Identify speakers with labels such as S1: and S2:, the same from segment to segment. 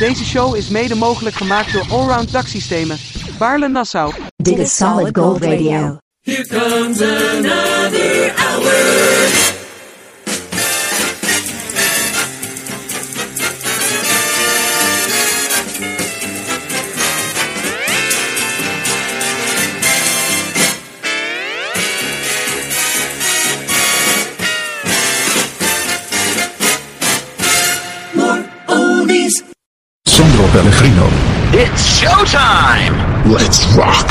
S1: Deze show is mede mogelijk gemaakt door Allround Daksystemen. Baarle Nassau.
S2: Dit is Solid Gold Radio.
S3: Here comes another hour.
S4: Pellegrino.
S5: It's showtime!
S4: Let's rock.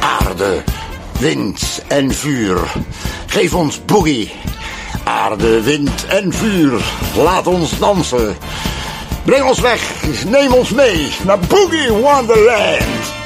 S6: Aarde, wind en vuur. Geef ons boogie. Aarde, wind en vuur. Laat ons dansen. Breng ons weg. Neem ons mee naar Boogie Wonderland.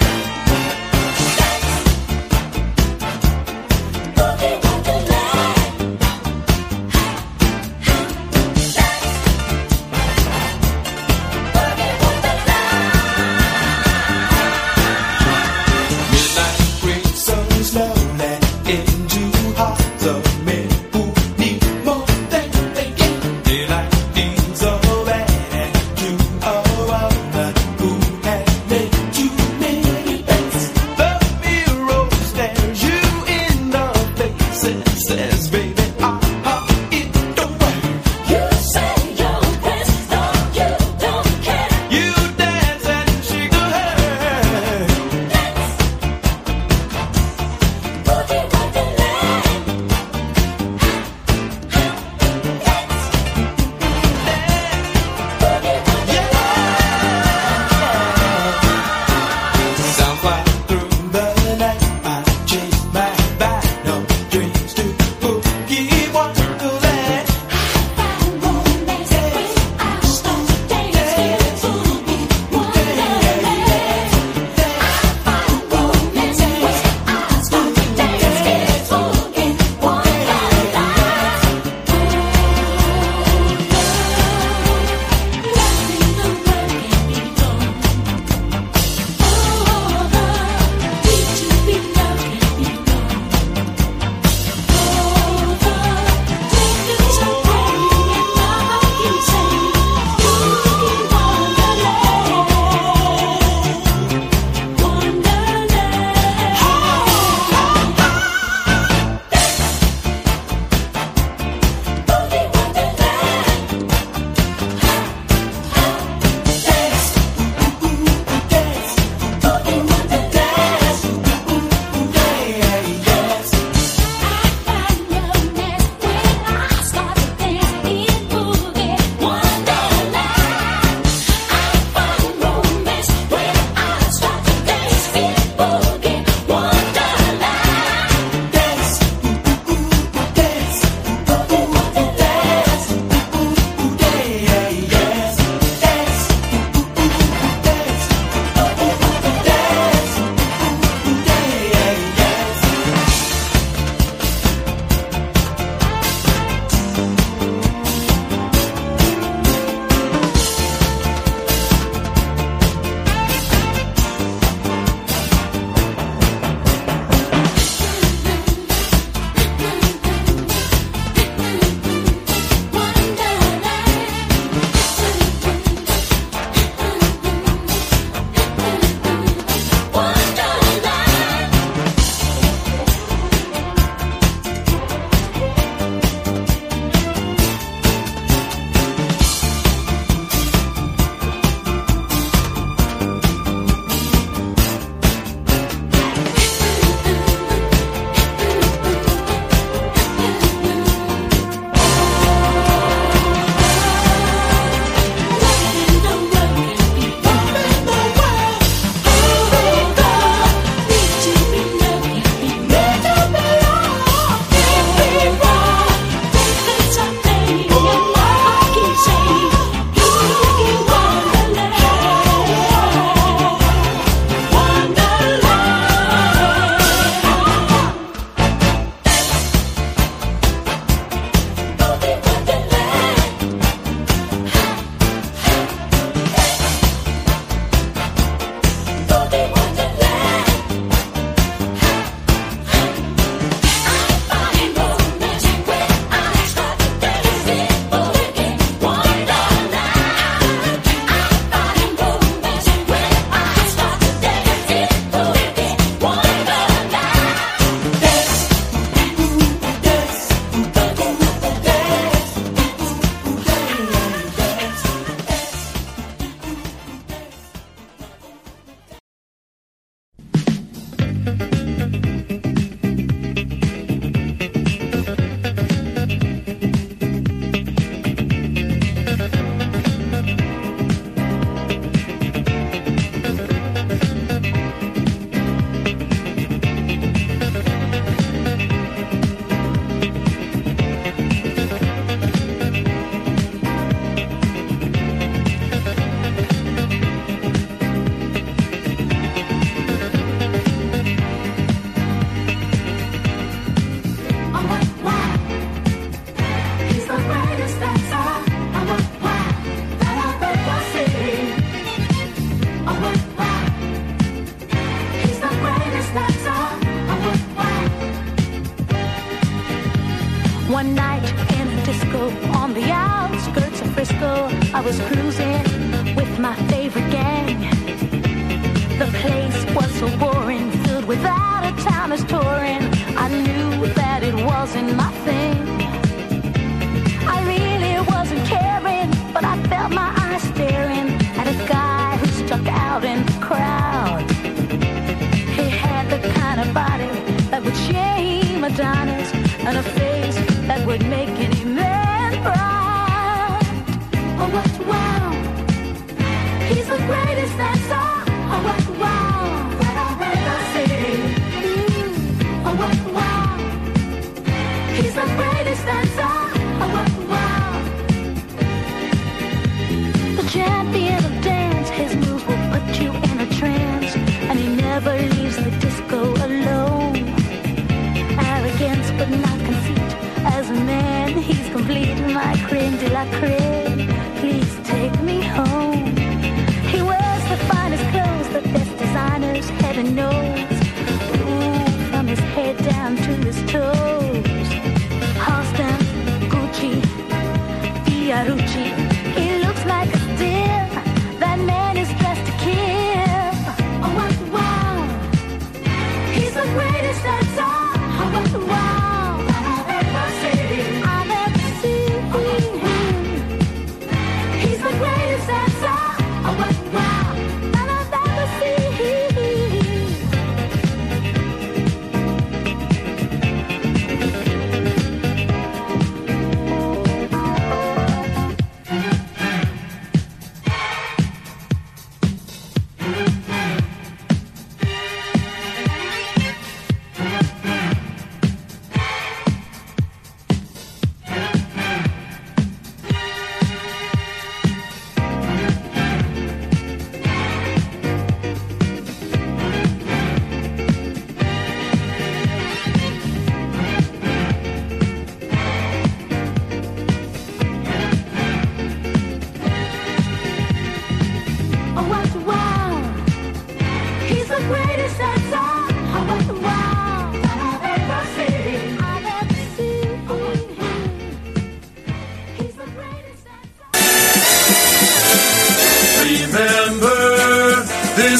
S3: to
S7: know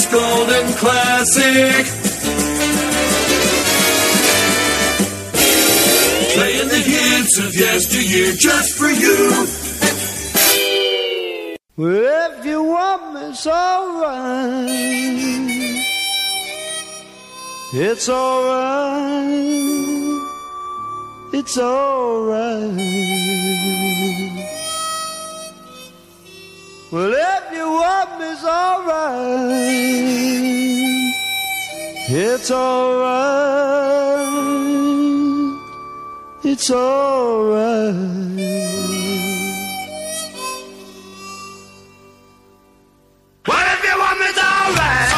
S7: Baker's Golden Classic. Playing the hits of yesteryear just for you.
S8: Well, if you want me, it's alright. It's alright. It's alright. Well, if you want me, it's alright. It's alright. It's alright.
S7: Well, if you want me, it's alright?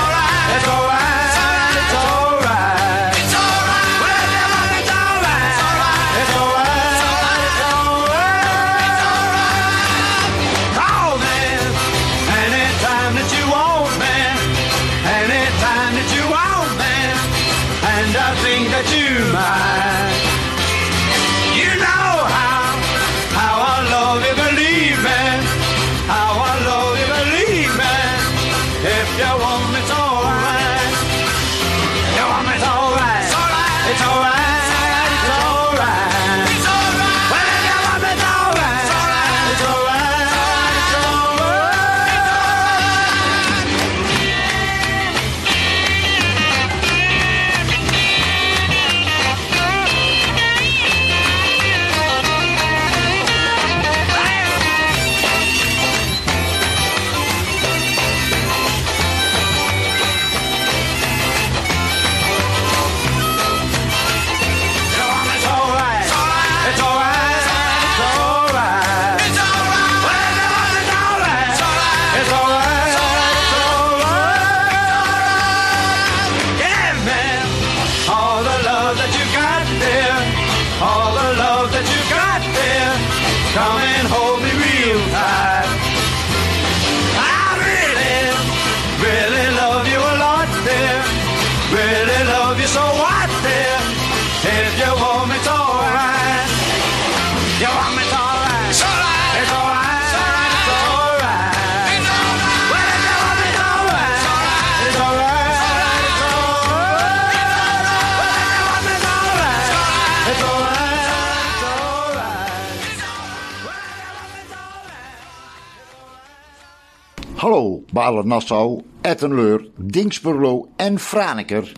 S9: Nassau, Ettenleur, Dingsperlo en Franeker.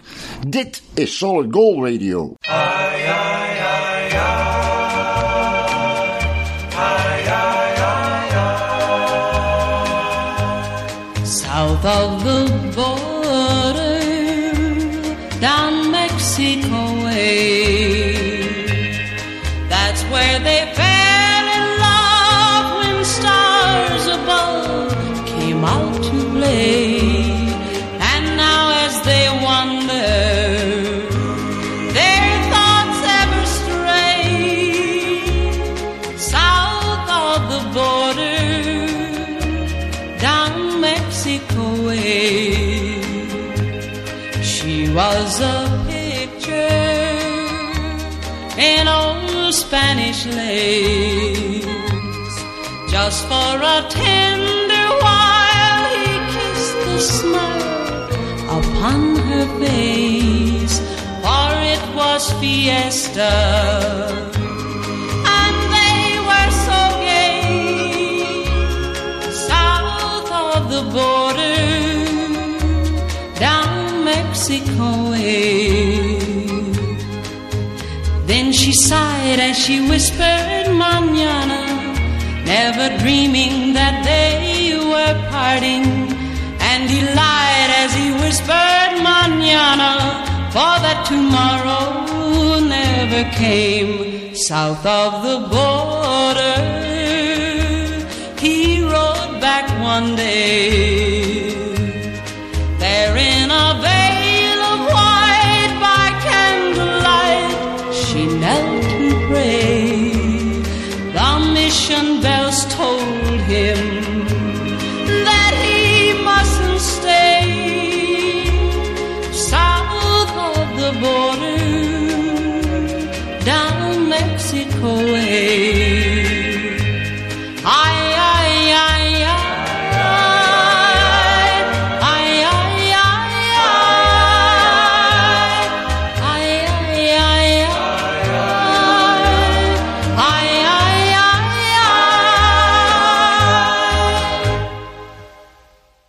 S9: Dit is Solid Gold Radio.
S10: Ai, ai, ai, South of the fiesta. Mexico way. Then she sighed as she whispered, Manana, never dreaming that they were parting. tomorrow never came south of the border. He rode back one day.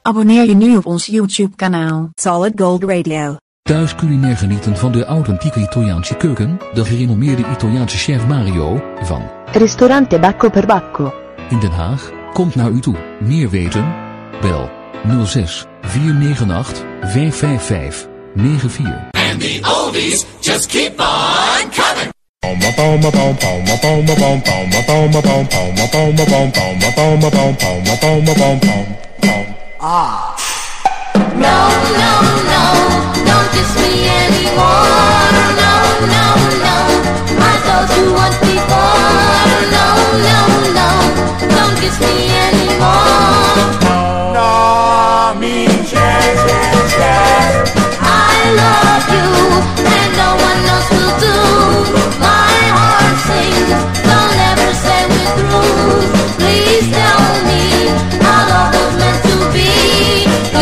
S2: Abonneer je nu op ons YouTube-kanaal Solid Gold Radio.
S4: Thuis culinair genieten van de authentieke Italiaanse keuken, de gerenommeerde Italiaanse chef Mario van
S11: Ristorante Bacco per Bacco
S4: in Den Haag komt naar u toe. Meer weten? Bel 06 498 555 94.
S7: And the oldies just keep on coming.
S12: Ah. No, no, no.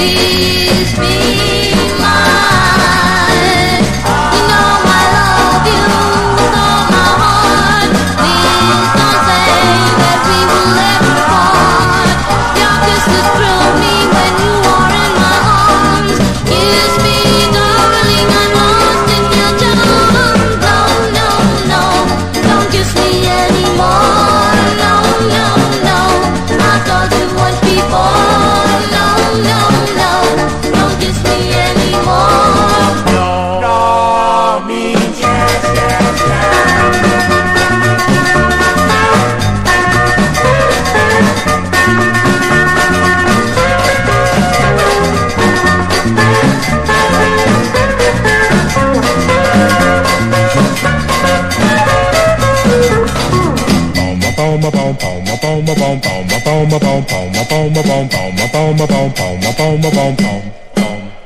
S12: Please.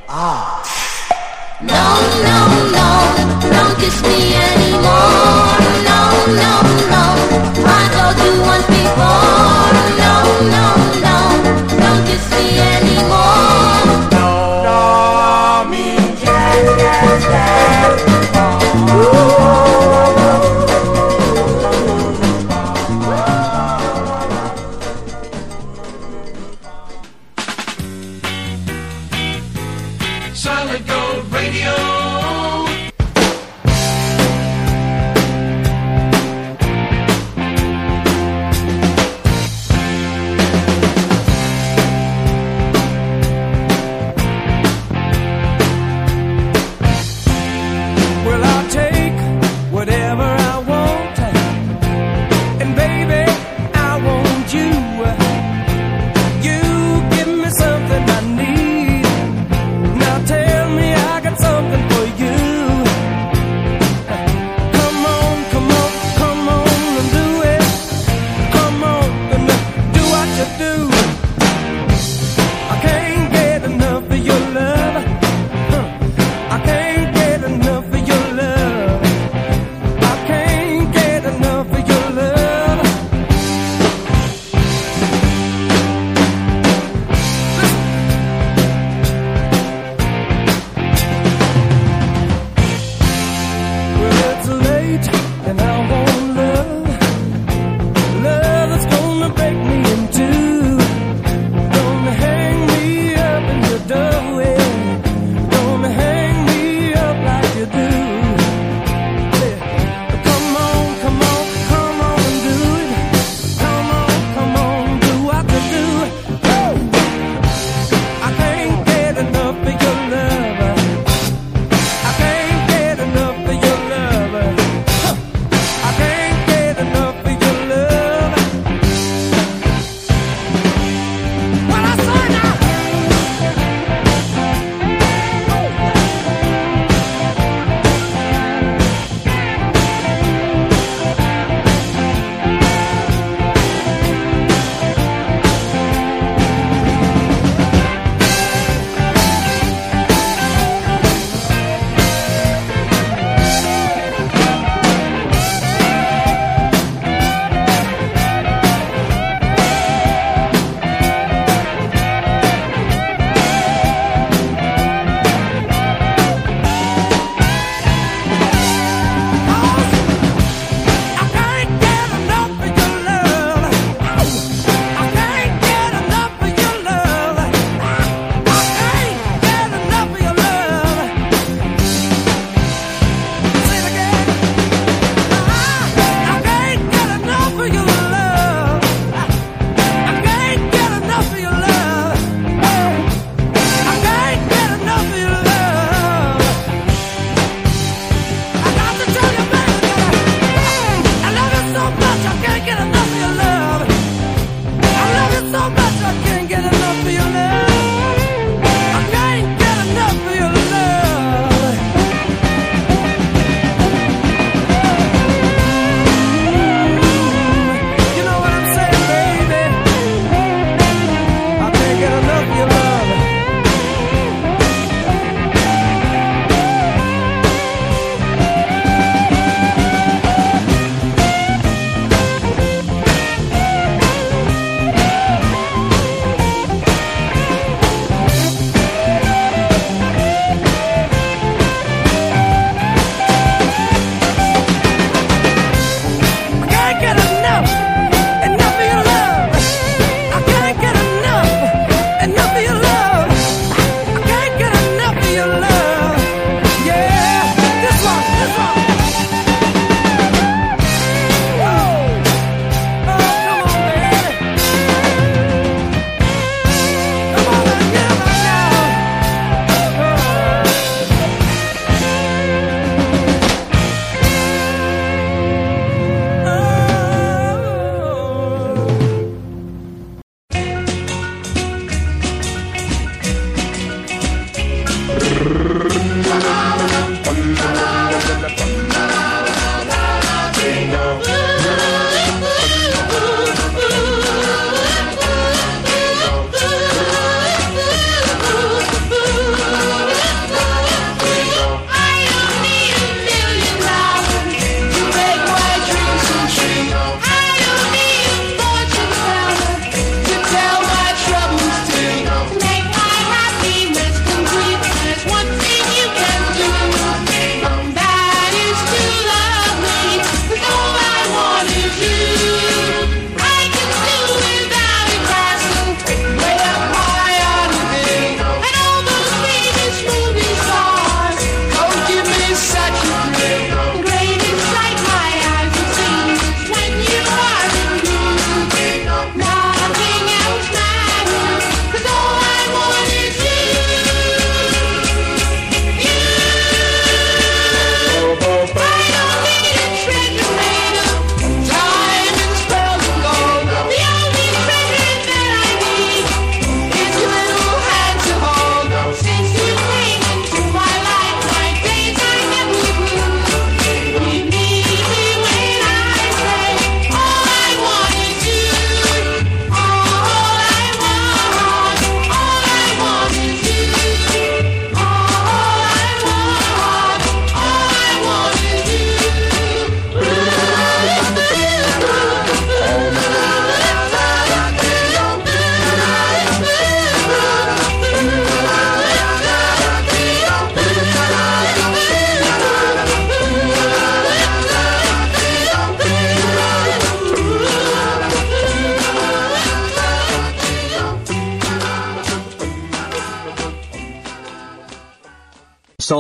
S12: Ah. No, no, no, don't kiss me anymore. No, no.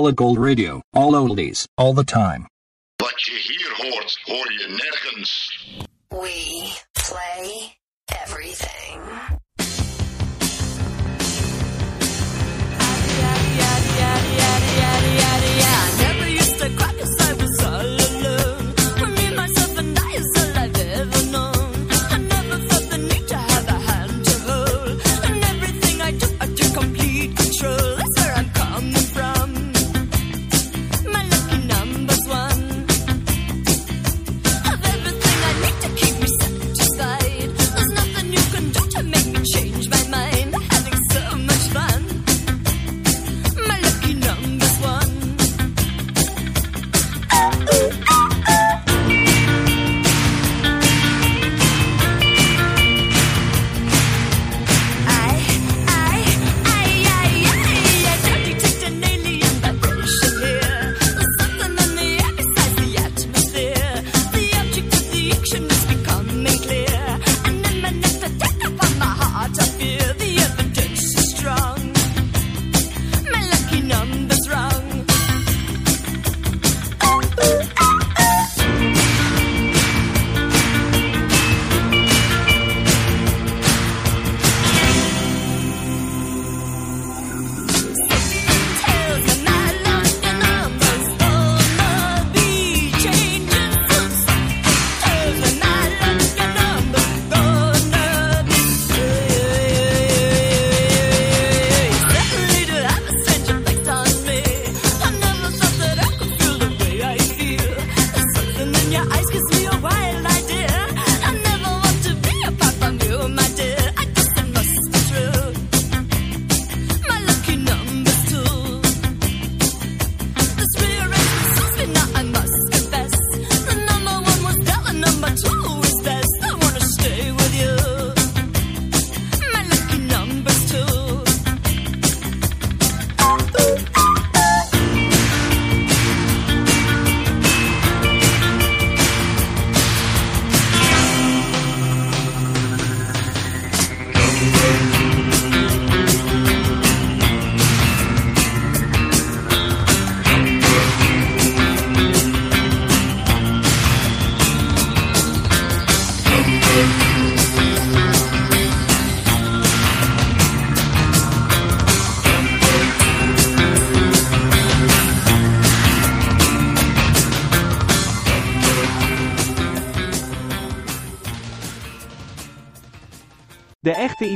S7: solid gold radio,
S13: all oldies, all the time.
S9: But you hear hoort, or je nergens.
S14: We play everything.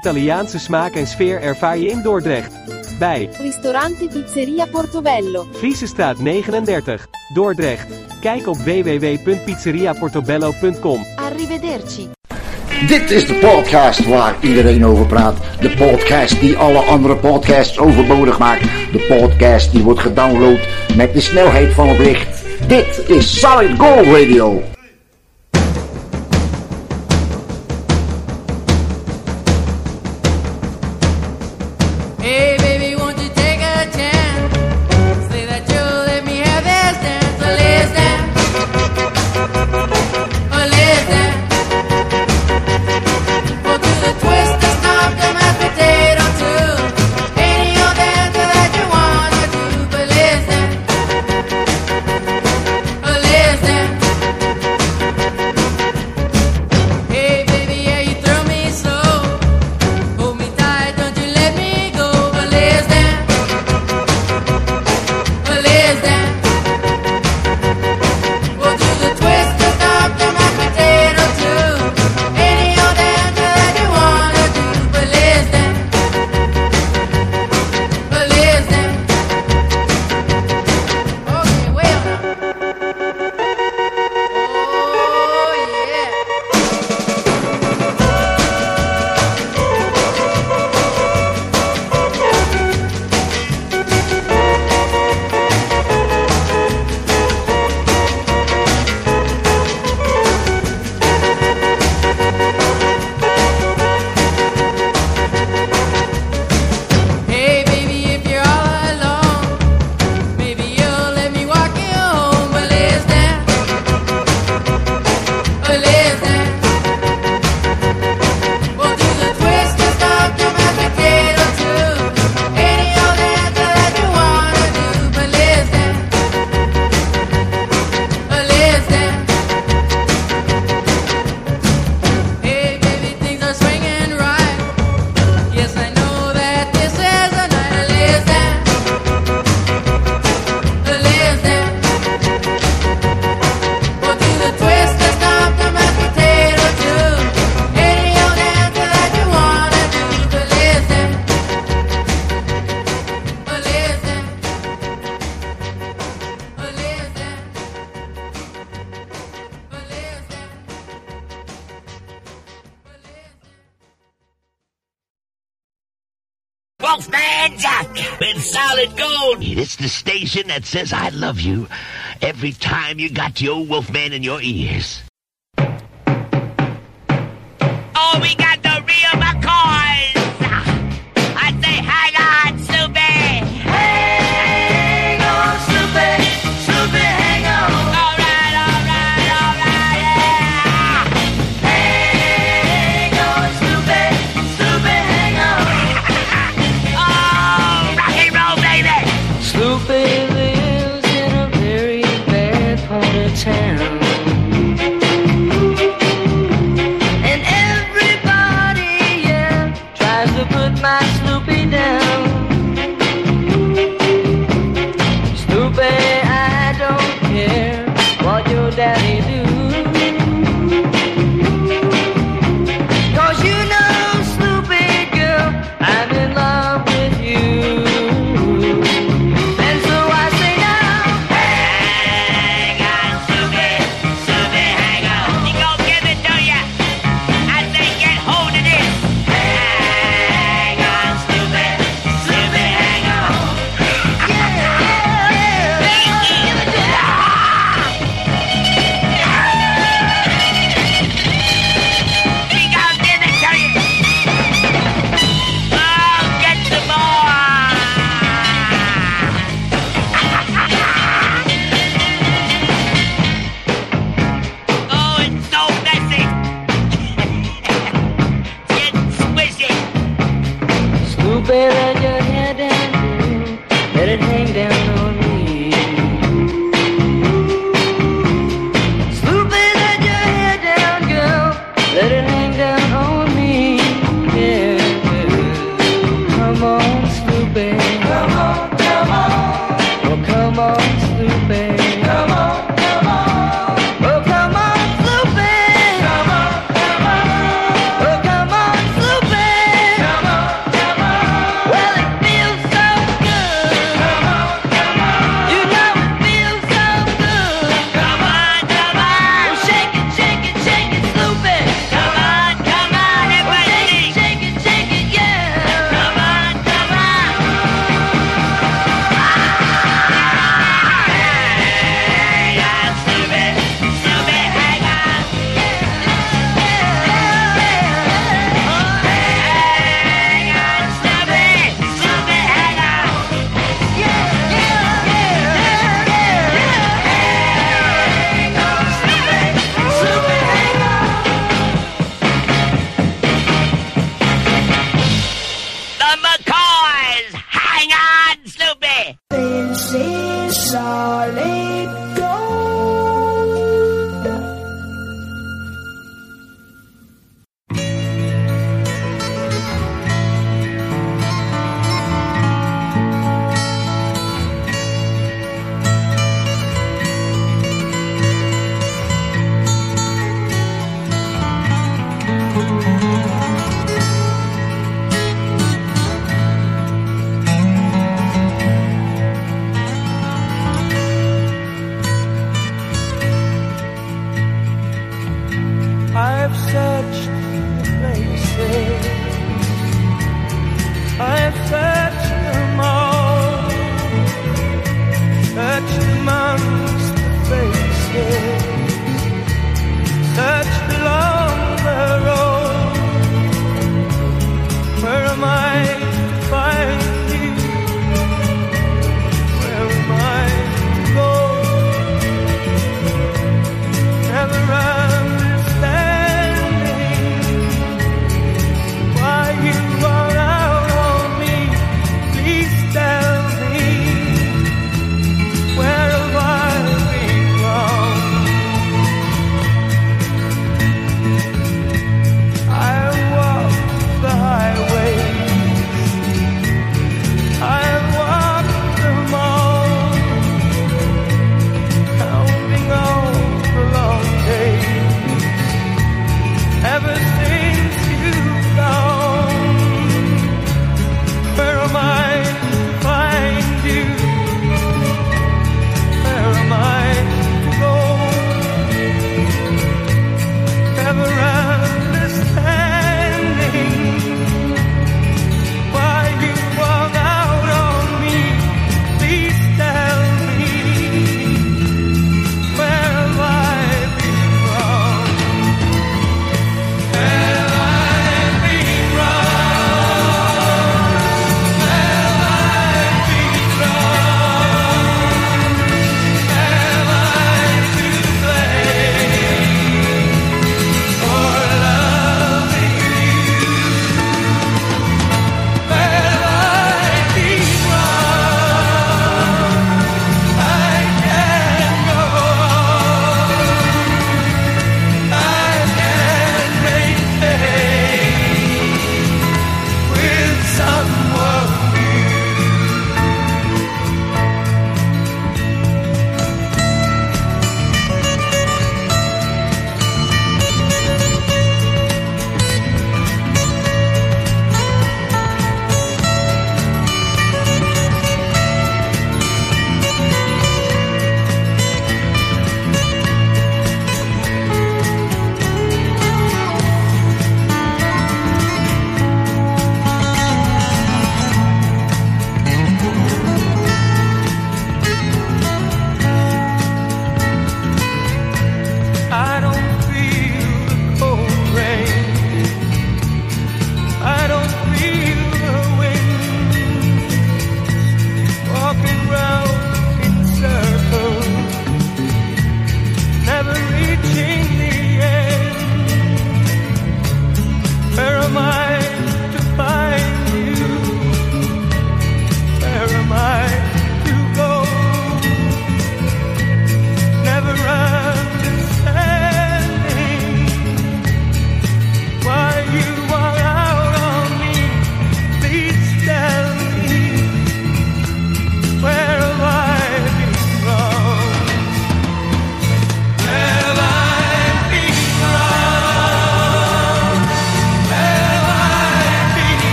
S15: Italiaanse smaak en sfeer ervaar je in Dordrecht. Bij
S16: Ristorante Pizzeria Portobello,
S15: Vriesestraat 39, Dordrecht. Kijk op www.pizzeriaportobello.com.
S16: Arrivederci.
S9: Dit is de podcast waar iedereen over praat. De podcast die alle andere podcasts overbodig maakt. De podcast die wordt gedownload met de snelheid van het licht. Dit is Solid Gold Radio.
S17: the
S18: station that says I love you every time you got your wolfman in your ears.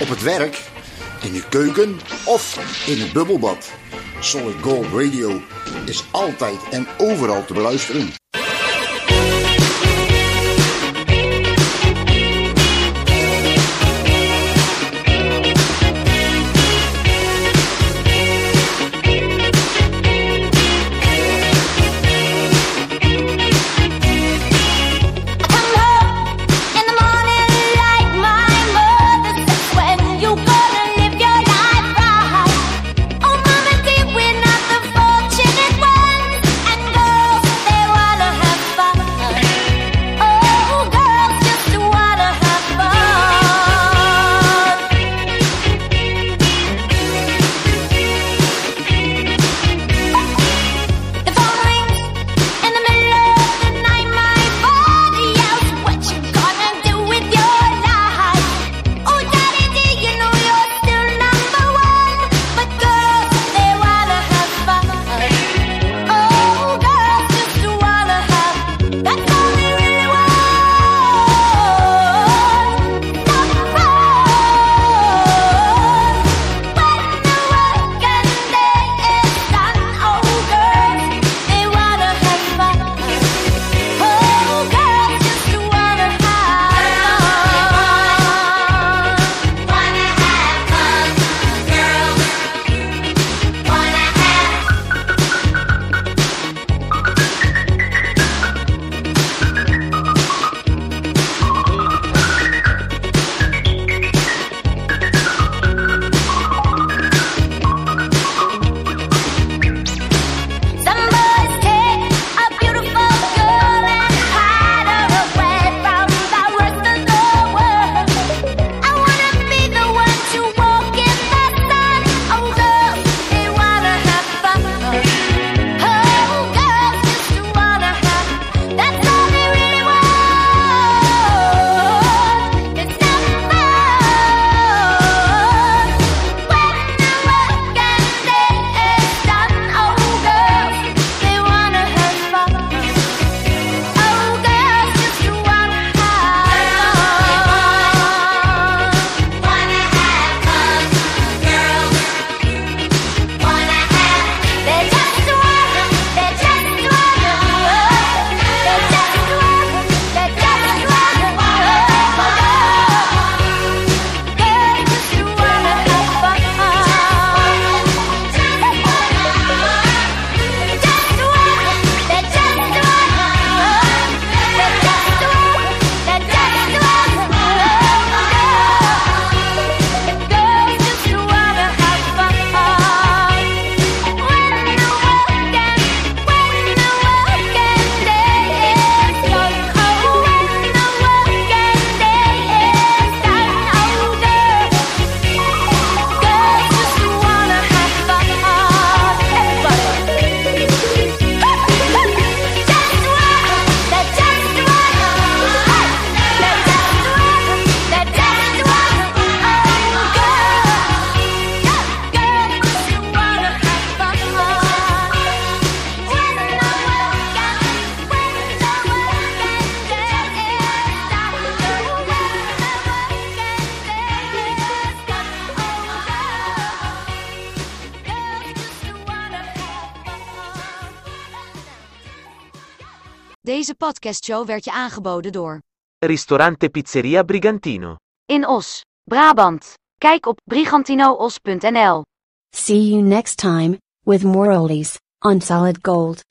S12: op het werk, in de keuken of in het bubbelbad. Solid Gold Radio is altijd en overal te beluisteren.
S19: Podcastshow werd je aangeboden door
S20: Ristorante Pizzeria Brigantino.
S19: In Os, Brabant. Kijk op brigantinoos.nl.
S2: See you next time, with more oldies, on Solid Gold.